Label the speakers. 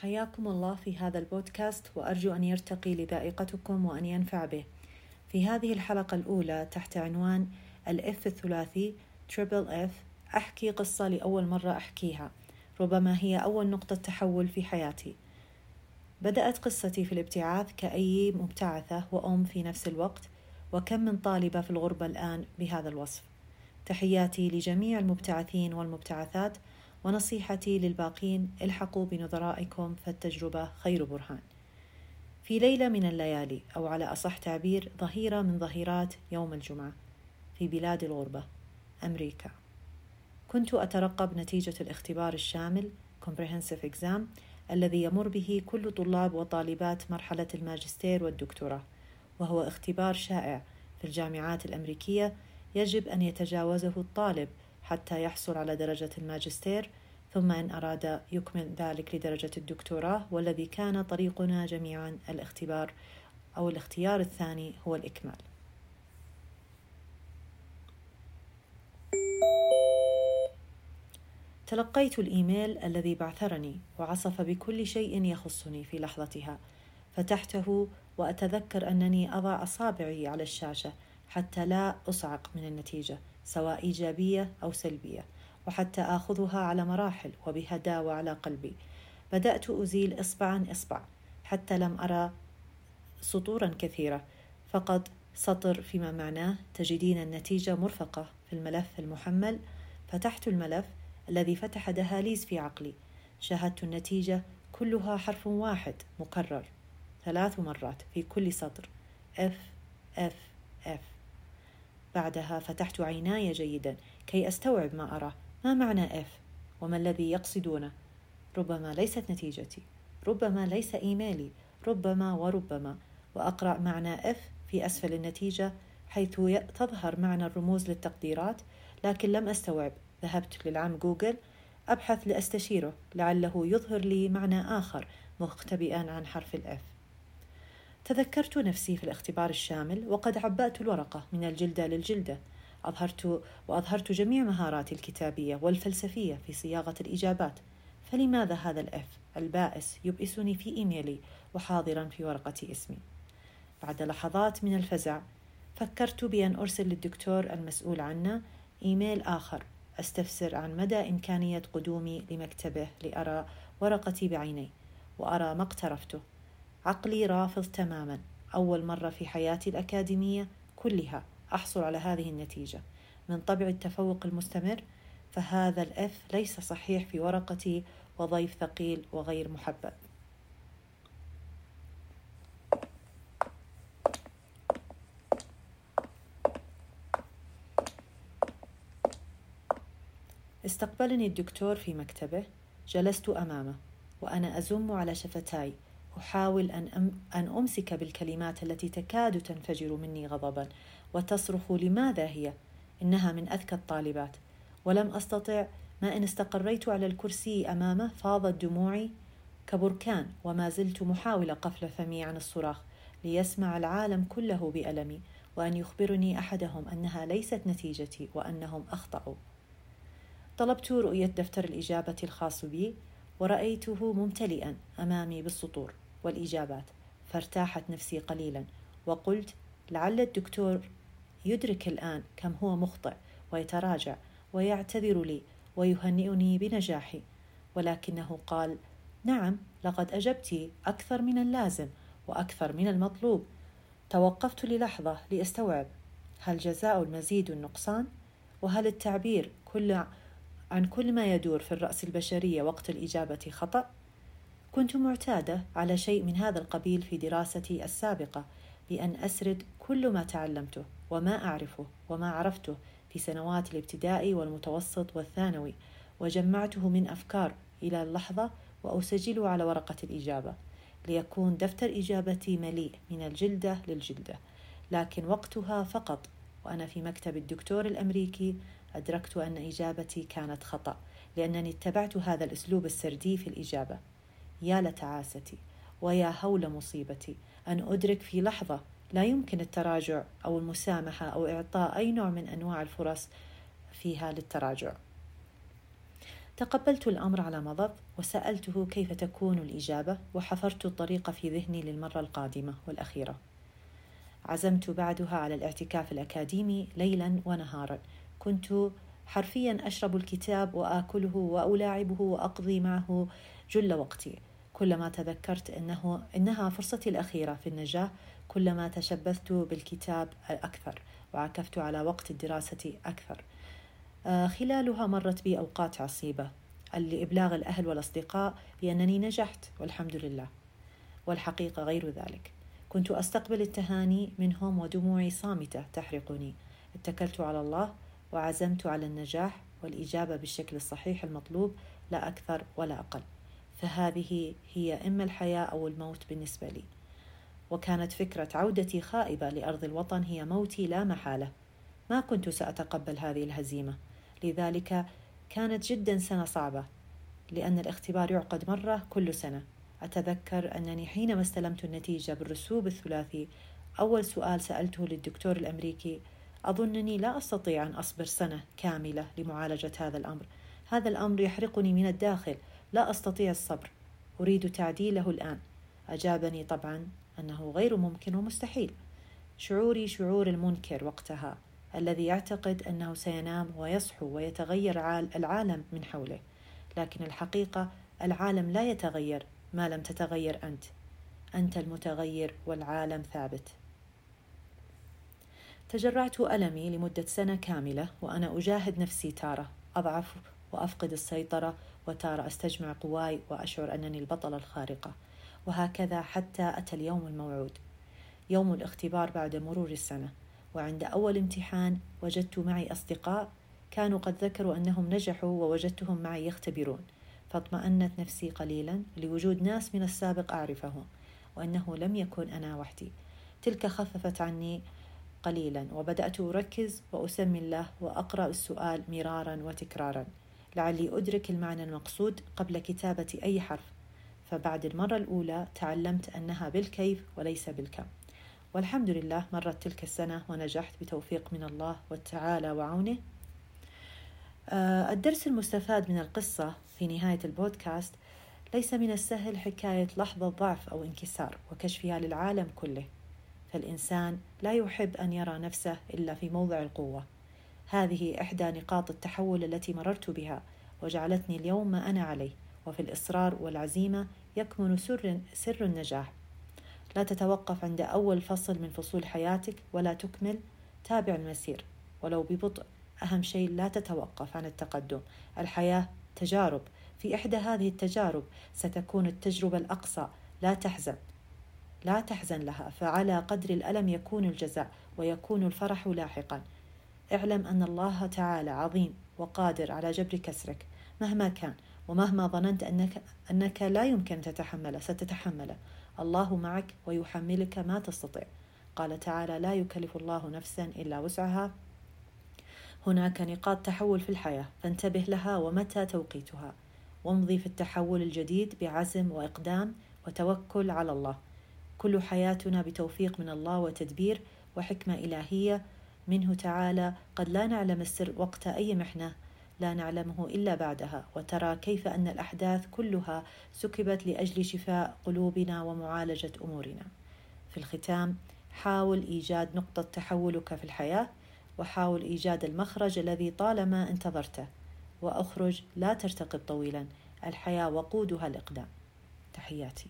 Speaker 1: حياكم الله في هذا البودكاست وأرجو أن يرتقي لذائقتكم وأن ينفع به. في هذه الحلقة الأولى تحت عنوان ال F الثلاثي triple F أحكي قصة لأول مرة أحكيها ربما هي أول نقطة تحول في حياتي. بدأت قصتي في الابتعاث كأي مبتعثة وأم في نفس الوقت وكم من طالبة في الغربة الآن بهذا الوصف. تحياتي لجميع المبتعثين والمبتعثات ونصيحتي للباقين الحقوا بنظرائكم فالتجربة خير برهان. في ليلة من الليالي أو على أصح تعبير ظهيرة من ظهيرات يوم الجمعة في بلاد الغربة أمريكا. كنت أترقب نتيجة الاختبار الشامل Comprehensive Exam الذي يمر به كل طلاب وطالبات مرحلة الماجستير والدكتوراه، وهو اختبار شائع في الجامعات الأمريكية يجب أن يتجاوزه الطالب حتى يحصل على درجة الماجستير ثم إن أراد يكمل ذلك لدرجة الدكتوراه والذي كان طريقنا جميعا الاختبار أو الاختيار الثاني هو الإكمال. تلقيت الإيميل الذي بعثرني وعصف بكل شيء يخصني في لحظتها فتحته وأتذكر أنني أضع أصابعي على الشاشة حتى لا أصعق من النتيجة سواء إيجابية أو سلبية وحتى آخذها على مراحل وبهداوة على قلبي. بدأت أزيل إصبعا إصبع حتى لم أرى سطورا كثيرة. فقط سطر فيما معناه تجدين النتيجة مرفقة في الملف المحمل. فتحت الملف الذي فتح دهاليز في عقلي. شاهدت النتيجة كلها حرف واحد مكرر. ثلاث مرات في كل سطر. F F F. بعدها فتحت عيناي جيدا كي أستوعب ما أرى. ما معنى F وما الذي يقصدونه؟ ربما ليست نتيجتي. ربما ليس إيميلي. ربما وربما. وأقرأ معنى F في أسفل النتيجة حيث تظهر معنى الرموز للتقديرات لكن لم أستوعب. ذهبت للعم جوجل. أبحث لأستشيره. لعله يظهر لي معنى آخر مختبئا عن حرف ال F تذكرت نفسي في الاختبار الشامل وقد عبأت الورقة من الجلدة للجلدة. أظهرت وأظهرت جميع مهاراتي الكتابية والفلسفية في صياغة الإجابات. فلماذا هذا ال F البائس يبئسني في إيميلي وحاضرا في ورقة اسمي؟ بعد لحظات من الفزع فكرت بأن أرسل للدكتور المسؤول عنا إيميل آخر أستفسر عن مدى إمكانية قدومي لمكتبه لأرى ورقتي بعيني وأرى ما اقترفته. عقلي رافض تماما. أول مرة في حياتي الأكاديمية كلها أحصل على هذه النتيجة. من طبع التفوق المستمر فهذا الإف ليس صحيح في ورقتي وضيف ثقيل وغير محبب. استقبلني الدكتور في مكتبه. جلست أمامه وأنا أزم على شفتاي. أحاول أن, أم أن أمسك بالكلمات التي تكاد تنفجر مني غضبا وتصرخ لماذا هي؟ إنها من أذكى الطالبات. ولم أستطع ما إن استقريت على الكرسي أمامه فاضت دموعي كبركان وما زلت محاولة قفل فمي عن الصراخ ليسمع العالم كله بألمي وأن يخبرني أحدهم أنها ليست نتيجتي وأنهم أخطأوا. طلبت رؤية دفتر الإجابة الخاص بي. ورأيته ممتلئا أمامي بالسطور والإجابات فارتاحت نفسي قليلا وقلت لعل الدكتور يدرك الآن كم هو مخطئ ويتراجع ويعتذر لي ويهنئني بنجاحي. ولكنه قال نعم لقد أجبت أكثر من اللازم وأكثر من المطلوب. توقفت للحظة لأستوعب. هل جزاء المزيد النقصان؟ وهل التعبير كل عن كل ما يدور في الرأس البشرية وقت الإجابة خطأ؟ كنت معتادة على شيء من هذا القبيل في دراستي السابقة بأن أسرد كل ما تعلمته وما أعرفه وما عرفته في سنوات الابتدائي والمتوسط والثانوي وجمعته من أفكار إلى اللحظة وأسجله على ورقة الإجابة ليكون دفتر إجابتي مليء من الجلدة للجلدة لكن وقتها فقط وأنا في مكتب الدكتور الأمريكي أدركت أن إجابتي كانت خطأ لأنني اتبعت هذا الأسلوب السردي في الإجابة. يا لتعاستي ويا هول مصيبتي أن أدرك في لحظة لا يمكن التراجع أو المسامحة أو إعطاء أي نوع من أنواع الفرص فيها للتراجع. تقبلت الأمر على مضض وسألته كيف تكون الإجابة وحفرت الطريق في ذهني للمرة القادمة والأخيرة. عزمت بعدها على الاعتكاف الأكاديمي ليلا ونهارا كنت حرفيا أشرب الكتاب وآكله وألاعبه وأقضي معه جل وقتي. كلما تذكرت أنه إنها فرصتي الأخيرة في النجاة كلما تشبثت بالكتاب أكثر وعكفت على وقت الدراسة أكثر. آه، خلالها مرت بي أوقات عصيبة. لإبلاغ الأهل والأصدقاء بأنني نجحت والحمد لله. والحقيقة غير ذلك. كنت أستقبل التهاني منهم ودموعي صامتة تحرقني. اتكلت على الله وعزمت على النجاح والإجابة بالشكل الصحيح المطلوب لا أكثر ولا أقل. فهذه هي إما الحياة أو الموت بالنسبة لي. وكانت فكرة عودتي خائبة لأرض الوطن هي موتي لا محالة. ما كنت سأتقبل هذه الهزيمة. لذلك كانت جدا سنة صعبة لأن الاختبار يعقد مرة كل سنة. أتذكر أنني حينما استلمت النتيجة بالرسوب الثلاثي أول سؤال سألته للدكتور الأمريكي أظنني لا أستطيع أن أصبر سنة كاملة لمعالجة هذا الأمر. هذا الأمر يحرقني من الداخل. لا أستطيع الصبر. أريد تعديله الآن. أجابني طبعا أنه غير ممكن ومستحيل. شعوري شعور المنكر وقتها الذي يعتقد أنه سينام ويصحو ويتغير العالم من حوله. لكن الحقيقة العالم لا يتغير ما لم تتغير أنت. أنت المتغير والعالم ثابت. تجرعت ألمي لمدة سنة كاملة وأنا أجاهد نفسي تارة أضعف وأفقد السيطرة وتارة أستجمع قواي وأشعر أنني البطلة الخارقة. وهكذا حتى أتى اليوم الموعود. يوم الاختبار بعد مرور السنة. وعند أول امتحان وجدت معي أصدقاء كانوا قد ذكروا أنهم نجحوا ووجدتهم معي يختبرون. فاطمأنت نفسي قليلا لوجود ناس من السابق أعرفهم وأنه لم يكن أنا وحدي. تلك خففت عني قليلا وبدأت أركز وأسمي الله وأقرأ السؤال مرارا وتكرارا. لعلي أدرك المعنى المقصود قبل كتابة أي حرف. فبعد المرة الأولى تعلمت أنها بالكيف وليس بالكم. والحمد لله مرت تلك السنة ونجحت بتوفيق من الله والتعالى وعونه. آه، الدرس المستفاد من القصة في نهاية البودكاست ليس من السهل حكاية لحظة ضعف أو انكسار وكشفها للعالم كله. فالإنسان لا يحب أن يرى نفسه إلا في موضع القوة. هذه إحدى نقاط التحول التي مررت بها وجعلتني اليوم ما أنا عليه وفي الإصرار والعزيمة يكمن سر, سر النجاح. لا تتوقف عند أول فصل من فصول حياتك ولا تكمل تابع المسير. ولو ببطء أهم شيء لا تتوقف عن التقدم. الحياة تجارب. في إحدى هذه التجارب ستكون التجربة الأقصى. لا تحزن. لا تحزن لها فعلى قدر الألم يكون الجزاء ويكون الفرح لاحقا. اعلم أن الله تعالى عظيم وقادر على جبر كسرك مهما كان ومهما ظننت أنك, أنك لا يمكن تتحمله ستتحمله الله معك ويحملك ما تستطيع. قال تعالى لا يكلف الله نفسا إلا وسعها. هناك نقاط تحول في الحياة فانتبه لها ومتى توقيتها. وامضي في التحول الجديد بعزم وإقدام وتوكل على الله. كل حياتنا بتوفيق من الله وتدبير وحكمة إلهية. منه تعالى قد لا نعلم السر وقت أي محنة لا نعلمه إلا بعدها. وترى كيف أن الأحداث كلها سكبت لأجل شفاء قلوبنا ومعالجة أمورنا. في الختام حاول إيجاد نقطة تحولك في الحياة وحاول إيجاد المخرج الذي طالما انتظرته. وأخرج لا ترتقب طويلا. الحياة وقودها الإقدام. تحياتي.